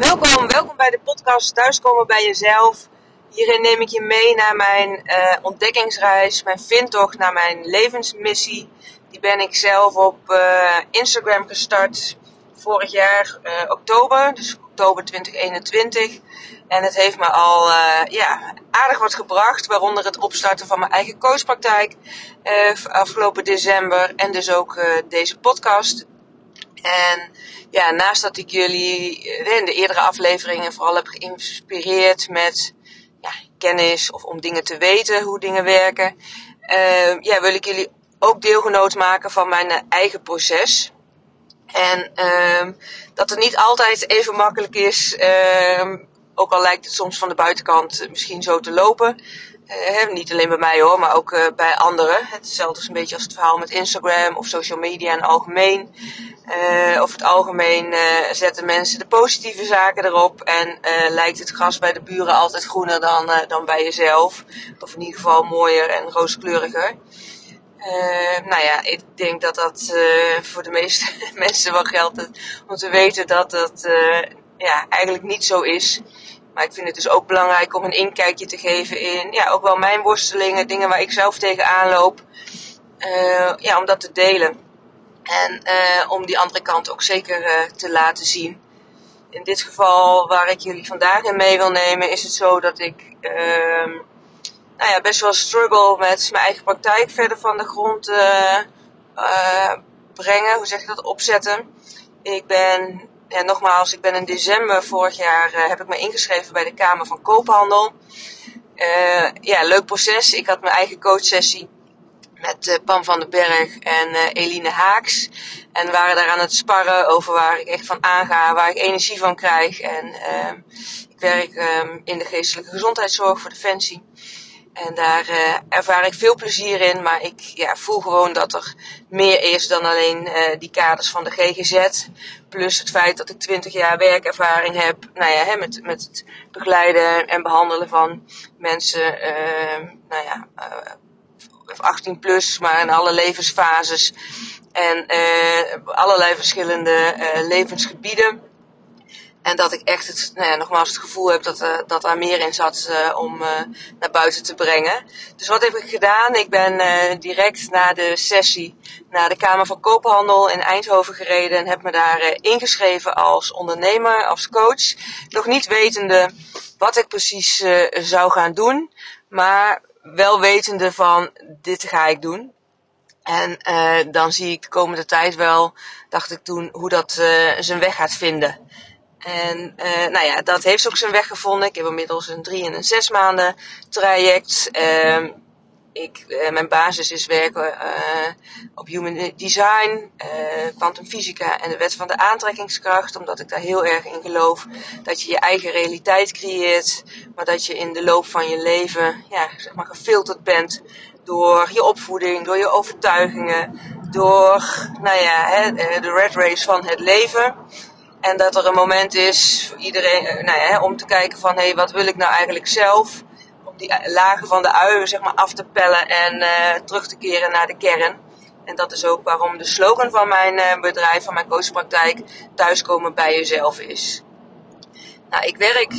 Welkom, welkom bij de podcast Thuiskomen bij jezelf. Hierin neem ik je mee naar mijn uh, ontdekkingsreis, mijn vindtocht naar mijn levensmissie. Die ben ik zelf op uh, Instagram gestart vorig jaar uh, oktober, dus oktober 2021. En het heeft me al ja, aardig wat gebracht, waaronder het opstarten van mijn eigen coachpraktijk afgelopen december en dus ook deze podcast. En ja, naast dat ik jullie eh, in de eerdere afleveringen vooral heb geïnspireerd met ja, kennis of om dingen te weten, hoe dingen werken, uh, ja, wil ik jullie ook deelgenoot maken van mijn eh, eigen proces. En uh, dat het niet altijd even makkelijk is, uh, ook al lijkt het soms van de buitenkant misschien zo te lopen. Uh, niet alleen bij mij hoor, maar ook uh, bij anderen. Hetzelfde is een beetje als het verhaal met Instagram of social media in het algemeen. Uh, over het algemeen zetten mensen de positieve zaken erop en lijkt het gras bij de buren altijd groener dan, dan bij jezelf. Of in ieder geval mooier en rooskleuriger. nou ja, ik denk dat dat voor de meeste mensen wel geldt om te weten dat dat ja, eigenlijk niet zo is. Maar ik vind het dus ook belangrijk om een inkijkje te geven in ja, ook wel mijn worstelingen, dingen waar ik zelf tegenaan loop. ja, om dat te delen. En uh, om die andere kant ook zeker uh, te laten zien. In dit geval waar ik jullie vandaag in mee wil nemen, is het zo dat ik uh, nou ja, best wel struggle met mijn eigen praktijk verder van de grond brengen. Hoe zeg je dat? Opzetten. Ik ben, ja, nogmaals, ik ben in december vorig jaar heb ik me ingeschreven bij de Kamer van Koophandel. ja, leuk proces. Ik had mijn eigen coachsessie met uh, Pam van den Berg en Eline Haaks. En we waren daar aan het sparren over waar ik echt van aanga, waar ik energie van krijg. En ik werk um, in de geestelijke gezondheidszorg voor Defensie. En daar uh, ervaar ik veel plezier in, maar ik ja, voel gewoon dat er meer is dan alleen uh, die kaders van de GGZ. Plus het feit dat ik 20 jaar werkervaring heb nou ja, hè, met, met het begeleiden en behandelen van mensen uh, nou ja, 18 plus, maar in alle levensfases en allerlei verschillende levensgebieden. En dat ik echt het, nou ja, nogmaals het gevoel heb dat, uh, dat daar meer in zat uh, om uh, naar buiten te brengen. Dus wat heb ik gedaan? Ik ben direct na de sessie naar de Kamer van Koophandel in Eindhoven gereden en heb me daar ingeschreven als ondernemer, als coach. Nog niet wetende wat ik precies zou gaan doen. Maar wel wetende van dit ga ik doen. En dan zie ik de komende tijd wel, dacht ik toen, hoe dat zijn weg gaat vinden. En uh, nou ja, dat heeft ook zijn weg gevonden. Ik heb inmiddels een drie en een zes maanden traject. Uh, ik, uh, mijn basis is werken uh, op human design, kwantumfysica en de wet van de aantrekkingskracht. Omdat ik daar heel erg in geloof dat je je eigen realiteit creëert. Maar dat je in de loop van je leven ja, zeg maar gefilterd bent door je opvoeding, door je overtuigingen, door nou ja, hè, de red race van het leven. En dat er een moment is voor iedereen nou ja, om te kijken van hé, hey, wat wil ik nou eigenlijk zelf? die lagen van de uien zeg maar, af te pellen en uh, terug te keren naar de kern. En dat is ook waarom de slogan van mijn uh, bedrijf, van mijn coachpraktijk, thuiskomen bij jezelf is. Nou, ik werk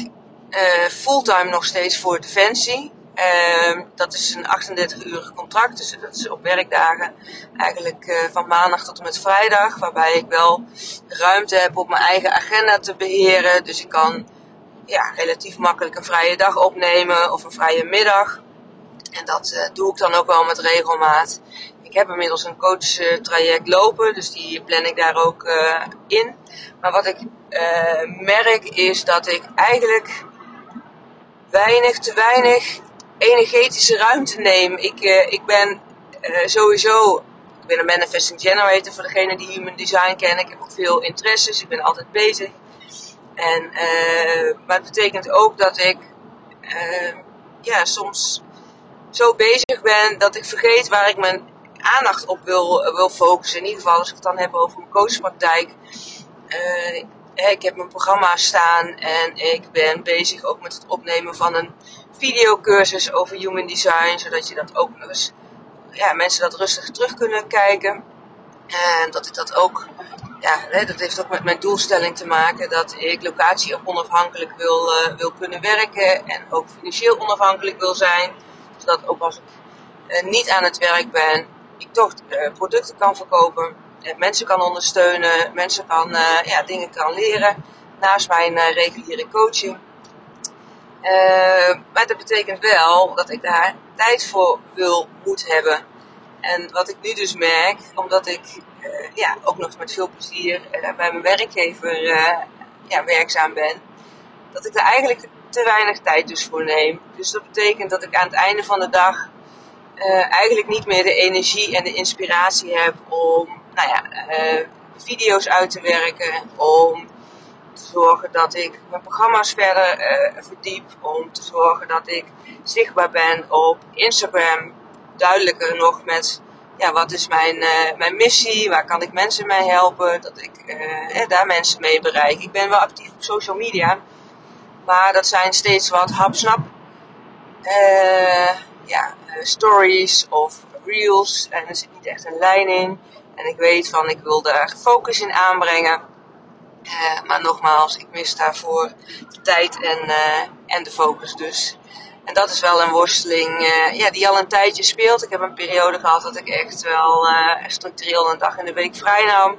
fulltime nog steeds voor Defensie. Uh, dat is een 38-urig contract, dus dat is op werkdagen eigenlijk uh, van maandag tot en met vrijdag. Waarbij ik wel ruimte heb op mijn eigen agenda te beheren. Dus ik kan ja, relatief makkelijk een vrije dag opnemen of een vrije middag. En dat uh, doe ik dan ook wel met regelmaat. Ik heb inmiddels een coachtraject lopen, dus die plan ik daar ook uh, in. Maar wat ik merk is dat ik eigenlijk weinig, te weinig energetische ruimte neem. Ik, ik ben sowieso, ik ben een manifesting generator voor degene die human design kennen. Ik heb ook veel interesses, ik ben altijd bezig. En, uh, maar het betekent ook dat ik ja, soms zo bezig ben dat ik vergeet waar ik mijn aandacht op wil, wil focussen. In ieder geval als ik het dan heb over mijn coachpraktijk. Ik heb mijn programma staan en ik ben bezig ook met het opnemen van een videocursus over human design. Zodat je dat ook ja, mensen dat rustig terug kunnen kijken. En dat ik dat ook ja, dat heeft ook met mijn doelstelling te maken dat ik locatie onafhankelijk wil, uh, wil kunnen werken en ook financieel onafhankelijk wil zijn. Zodat ook als ik niet aan het werk ben, ik toch producten kan verkopen, mensen kan ondersteunen, mensen kan, ja, dingen kan leren naast mijn reguliere coaching. Maar dat betekent wel dat ik daar tijd voor wil, moet hebben. En wat ik nu dus merk, omdat ik uh, ja, ook nog met veel plezier uh, bij mijn werkgever ja, werkzaam ben, dat ik er eigenlijk te weinig tijd dus voor neem. Dus dat betekent dat ik aan het einde van de dag eigenlijk niet meer de energie en de inspiratie heb om nou ja, video's uit te werken, om zorgen dat ik mijn programma's verder verdiep, om te zorgen dat ik zichtbaar ben op Instagram, duidelijker nog met ja, wat is mijn, uh, mijn missie, waar kan ik mensen mee helpen, dat ik uh, daar mensen mee bereik. Ik ben wel actief op social media, maar dat zijn steeds wat hapsnap ja, stories of reels en er zit niet echt een lijn in. En ik weet van ik wil daar focus in aanbrengen. Maar nogmaals, ik mis daarvoor de tijd en, en de focus dus. En dat is wel een worsteling uh, ja, die al een tijdje speelt. Ik heb een periode gehad dat ik echt wel structureel een dag in de week vrij nam.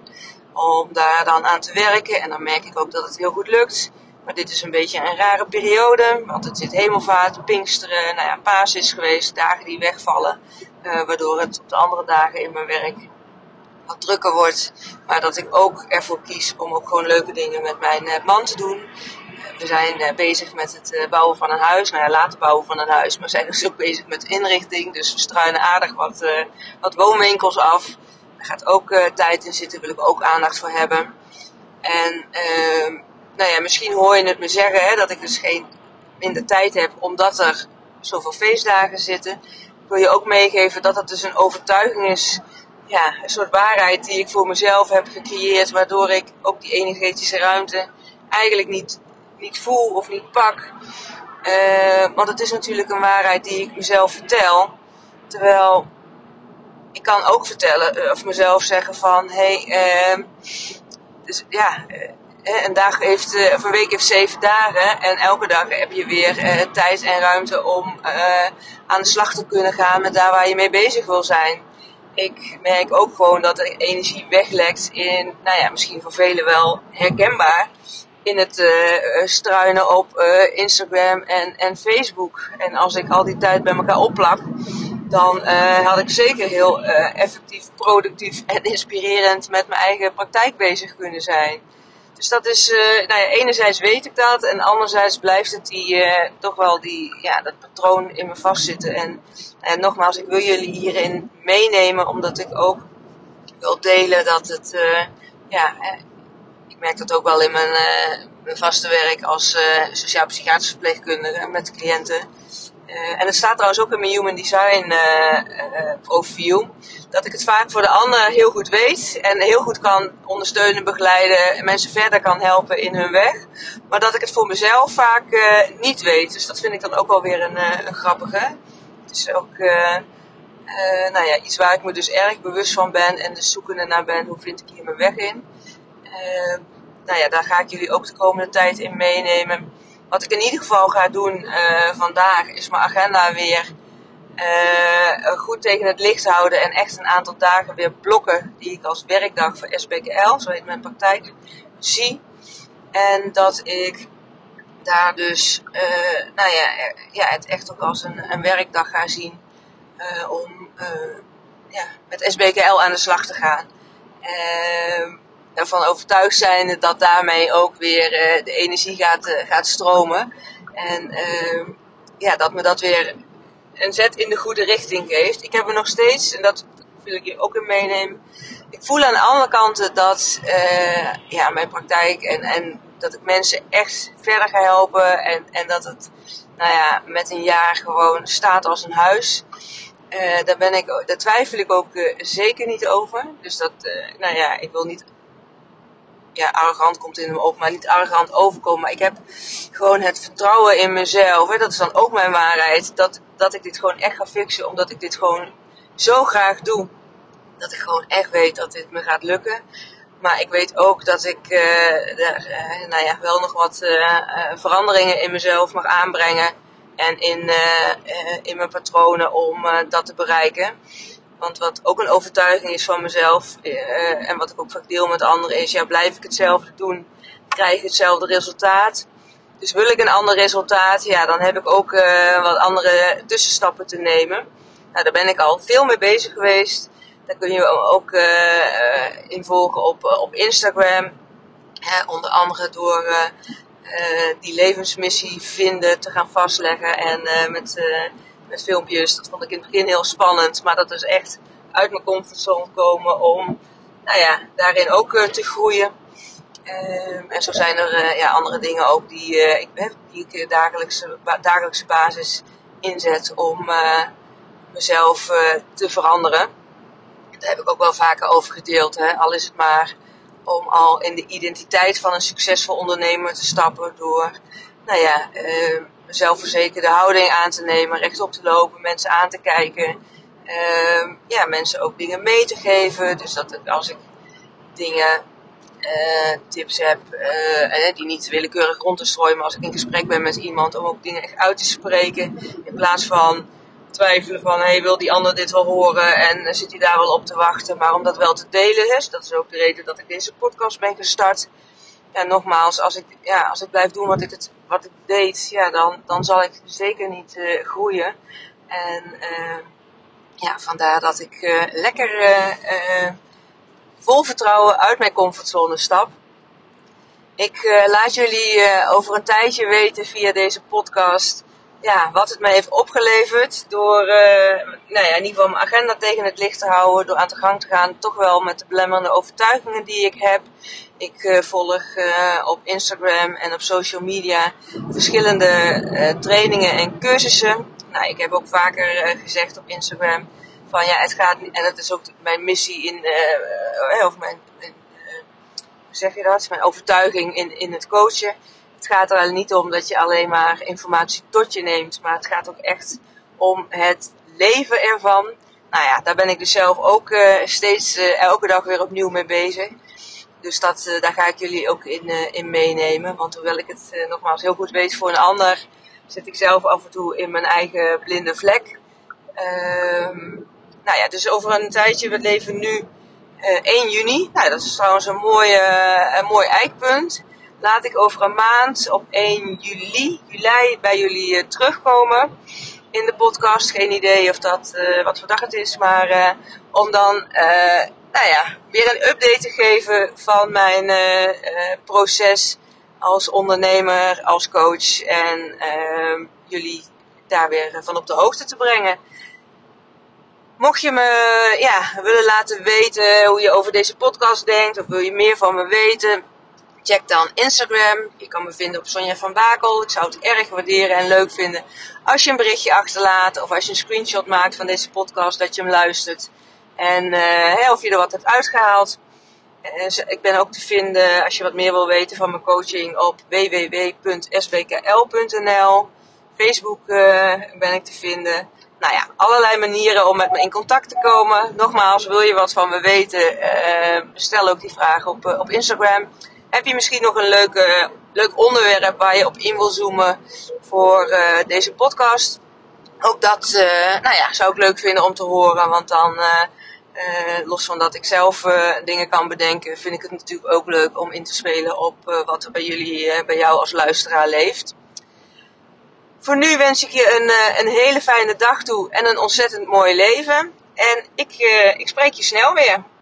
Om daar dan aan te werken. En dan merk ik ook dat het heel goed lukt. Maar dit is een beetje een rare periode. Want het zit hemelvaart, pinksteren, nou ja, paas is geweest. Dagen die wegvallen. Waardoor het op de andere dagen in mijn werk wat drukker wordt. Maar dat ik ook ervoor kies om ook gewoon leuke dingen met mijn man te doen we zijn uh, bezig met het bouwen van een huis. Nou ja, laten bouwen van een huis. Maar zijn dus ook bezig met inrichting. Dus we struinen aardig wat, wat woonwinkels af. Daar gaat ook tijd in zitten. Daar wil ik ook aandacht voor hebben. En ehm, nou ja, misschien hoor je het me zeggen hè, dat ik dus geen minder tijd heb omdat er zoveel feestdagen zitten. Ik wil je ook meegeven dat dat dus een overtuiging is. Ja, een soort waarheid die ik voor mezelf heb gecreëerd. Waardoor ik ook die energetische ruimte eigenlijk niet niet voel of niet pak. Uh, want het is natuurlijk een waarheid die ik mezelf vertel. Terwijl ik kan ook vertellen eh, of mezelf zeggen van hé, hey, uh, dus ja, uh, een dag heeft, of een week heeft zeven dagen en elke dag heb je weer tijd en ruimte om aan de slag te kunnen gaan met daar waar je mee bezig wil zijn. Ik merk ook gewoon dat de energie weglekt in, nou ja, misschien voor velen wel herkenbaar in het uh, struinen op uh, Instagram en, en Facebook. En als ik al die tijd bij elkaar opplak, dan had ik zeker heel effectief, productief en inspirerend met mijn eigen praktijk bezig kunnen zijn. Dus dat is, nou ja, enerzijds weet ik dat en anderzijds blijft het die, toch wel die, ja, dat patroon in me vastzitten. En, en nogmaals, ik wil jullie hierin meenemen omdat ik ook wil delen dat het, ja, merk dat ook wel in mijn, vaste werk als uh, sociaal-psychiatrisch verpleegkundige met cliënten. Uh, en het staat trouwens ook in mijn Human Design profiel. Dat ik het vaak voor de ander heel goed weet. En heel goed kan ondersteunen, begeleiden. En mensen verder kan helpen in hun weg. Maar dat ik het voor mezelf vaak niet weet. Dus dat vind ik dan ook wel weer een, een grappige. Het is ook nou ja, iets waar ik me dus erg bewust van ben. En dus zoekende naar ben. Hoe vind ik hier mijn weg in? Nou ja, daar ga ik jullie ook de komende tijd in meenemen. Wat ik in ieder geval ga doen uh, vandaag is mijn agenda weer uh, goed tegen het licht houden. En echt een aantal dagen weer blokken die ik als werkdag voor SBKL, zo heet mijn praktijk, zie. En dat ik daar dus, uh, nou ja, ja, het echt ook als een, een werkdag ga zien. om ja, met SBKL aan de slag te gaan. Ervan overtuigd zijn dat daarmee ook weer uh, de energie gaat, uh, gaat stromen. En uh, ja, dat me dat weer een zet in de goede richting geeft. Ik heb er nog steeds, en dat wil ik je ook in meenemen. Ik voel aan andere kanten dat ja, mijn praktijk en, en dat ik mensen echt verder ga helpen. En, en dat het nou ja, met een jaar gewoon staat als een huis. daar, ben ik, daar twijfel ik ook zeker niet over. Dus dat, nou ja, ik wil niet ja, arrogant komt in me op, maar niet arrogant overkomen. Maar ik heb gewoon het vertrouwen in mezelf. Hè, dat is dan ook mijn waarheid. Dat, dat ik dit gewoon echt ga fixen, omdat ik dit gewoon zo graag doe. Dat ik gewoon echt weet dat dit me gaat lukken. Maar ik weet ook dat ik daar, nou ja, wel nog wat veranderingen in mezelf mag aanbrengen. En in, in mijn patronen om dat te bereiken. Want wat ook een overtuiging is van mezelf, uh, en wat ik ook vaak deel met anderen, is: ja, blijf ik hetzelfde doen, krijg ik hetzelfde resultaat. Dus wil ik een ander resultaat, ja, dan heb ik ook uh, wat andere tussenstappen te nemen. Nou, daar ben ik al veel mee bezig geweest. Daar kun je ook uh, in volgen op, op Instagram. onder andere door die levensmissie vinden te gaan vastleggen en met filmpjes. Dat vond ik in het begin heel spannend. Maar dat is echt uit mijn comfortzone komen om nou ja, daarin ook uh, te groeien. Um, en zo zijn er uh, ja, andere dingen ook die, uh, ik, die ik dagelijkse, dagelijkse basis inzet om mezelf te veranderen. Daar heb ik ook wel vaker over gedeeld. Hè? Al is het maar om al in de identiteit van een succesvol ondernemer te stappen door nou ja, ehm, zelfverzekerde houding aan te nemen, rechtop te lopen, mensen aan te kijken. Uh, ja, mensen ook dingen mee te geven. Dus dat als ik dingen, uh, tips heb, uh, die niet willekeurig rond te strooien, maar als ik in gesprek ben met iemand, om ook dingen echt uit te spreken. In plaats van twijfelen van, hey, wil die ander dit wel horen en zit hij daar wel op te wachten, maar om dat wel te delen. Dus dat is ook de reden dat ik deze podcast ben gestart ja, nogmaals, als ik, ja, als ik blijf doen wat ik, het, wat ik deed, ja, dan, dan zal ik zeker niet uh, groeien. En uh, ja, vandaar dat ik uh, lekker vol vertrouwen uit mijn comfortzone stap. Ik laat jullie over een tijdje weten via deze podcast ja, wat het mij heeft opgeleverd door nou ja, in ieder geval mijn agenda tegen het licht te houden, door aan de gang te gaan, toch wel met de belemmerende overtuigingen die ik heb. Ik uh, volg uh, op Instagram en op social media verschillende trainingen en cursussen. Nou, ik heb ook vaker gezegd op Instagram van ja, het gaat en dat is ook mijn missie in, of mijn, zeg je dat? Mijn overtuiging in, in het coachen. Het gaat er niet om dat je alleen maar informatie tot je neemt, maar het gaat ook echt om het leven ervan. Nou ja, daar ben ik dus zelf ook steeds elke dag weer opnieuw mee bezig. Dus dat, uh, daar ga ik jullie ook in, in meenemen. Want hoewel ik het nogmaals heel goed weet voor een ander, zit ik zelf af en toe in mijn eigen blinde vlek. Um, nou ja, dus over een tijdje, we leven nu 1 juni. Nou, dat is trouwens een, mooie, een mooi eikpunt. Laat ik over een maand op 1 juli, juli bij jullie terugkomen in de podcast. Geen idee of dat, wat voor dag het is, maar om dan nou ja, weer een update te geven van mijn proces als ondernemer, als coach en uh, jullie daar weer van op de hoogte te brengen. Mocht je me ja, willen laten weten hoe je over deze podcast denkt of wil je meer van me weten, check dan Instagram. Je kan me vinden op Sonja van Bakel. Ik zou het erg waarderen en leuk vinden als je een berichtje achterlaat of als je een screenshot maakt van deze podcast dat je hem luistert. En uh, of je er wat hebt uitgehaald. Uh, ik ben ook te vinden als je wat meer wil weten van mijn coaching op www.sbkl.nl. Facebook uh, ben ik te vinden. Nou ja, allerlei manieren om met me in contact te komen. Nogmaals, wil je wat van me weten, stel ook die vraag op, op Instagram. Heb je misschien nog een leuke, leuk onderwerp waar je op in wil zoomen voor deze podcast? Ook dat nou ja, zou ik leuk vinden om te horen, want dan los van dat ik zelf dingen kan bedenken, vind ik het natuurlijk ook leuk om in te spelen op wat er bij jullie, bij jou als luisteraar leeft. Voor nu wens ik je een, een hele fijne dag toe en een ontzettend mooi leven. En ik, ik spreek je snel weer.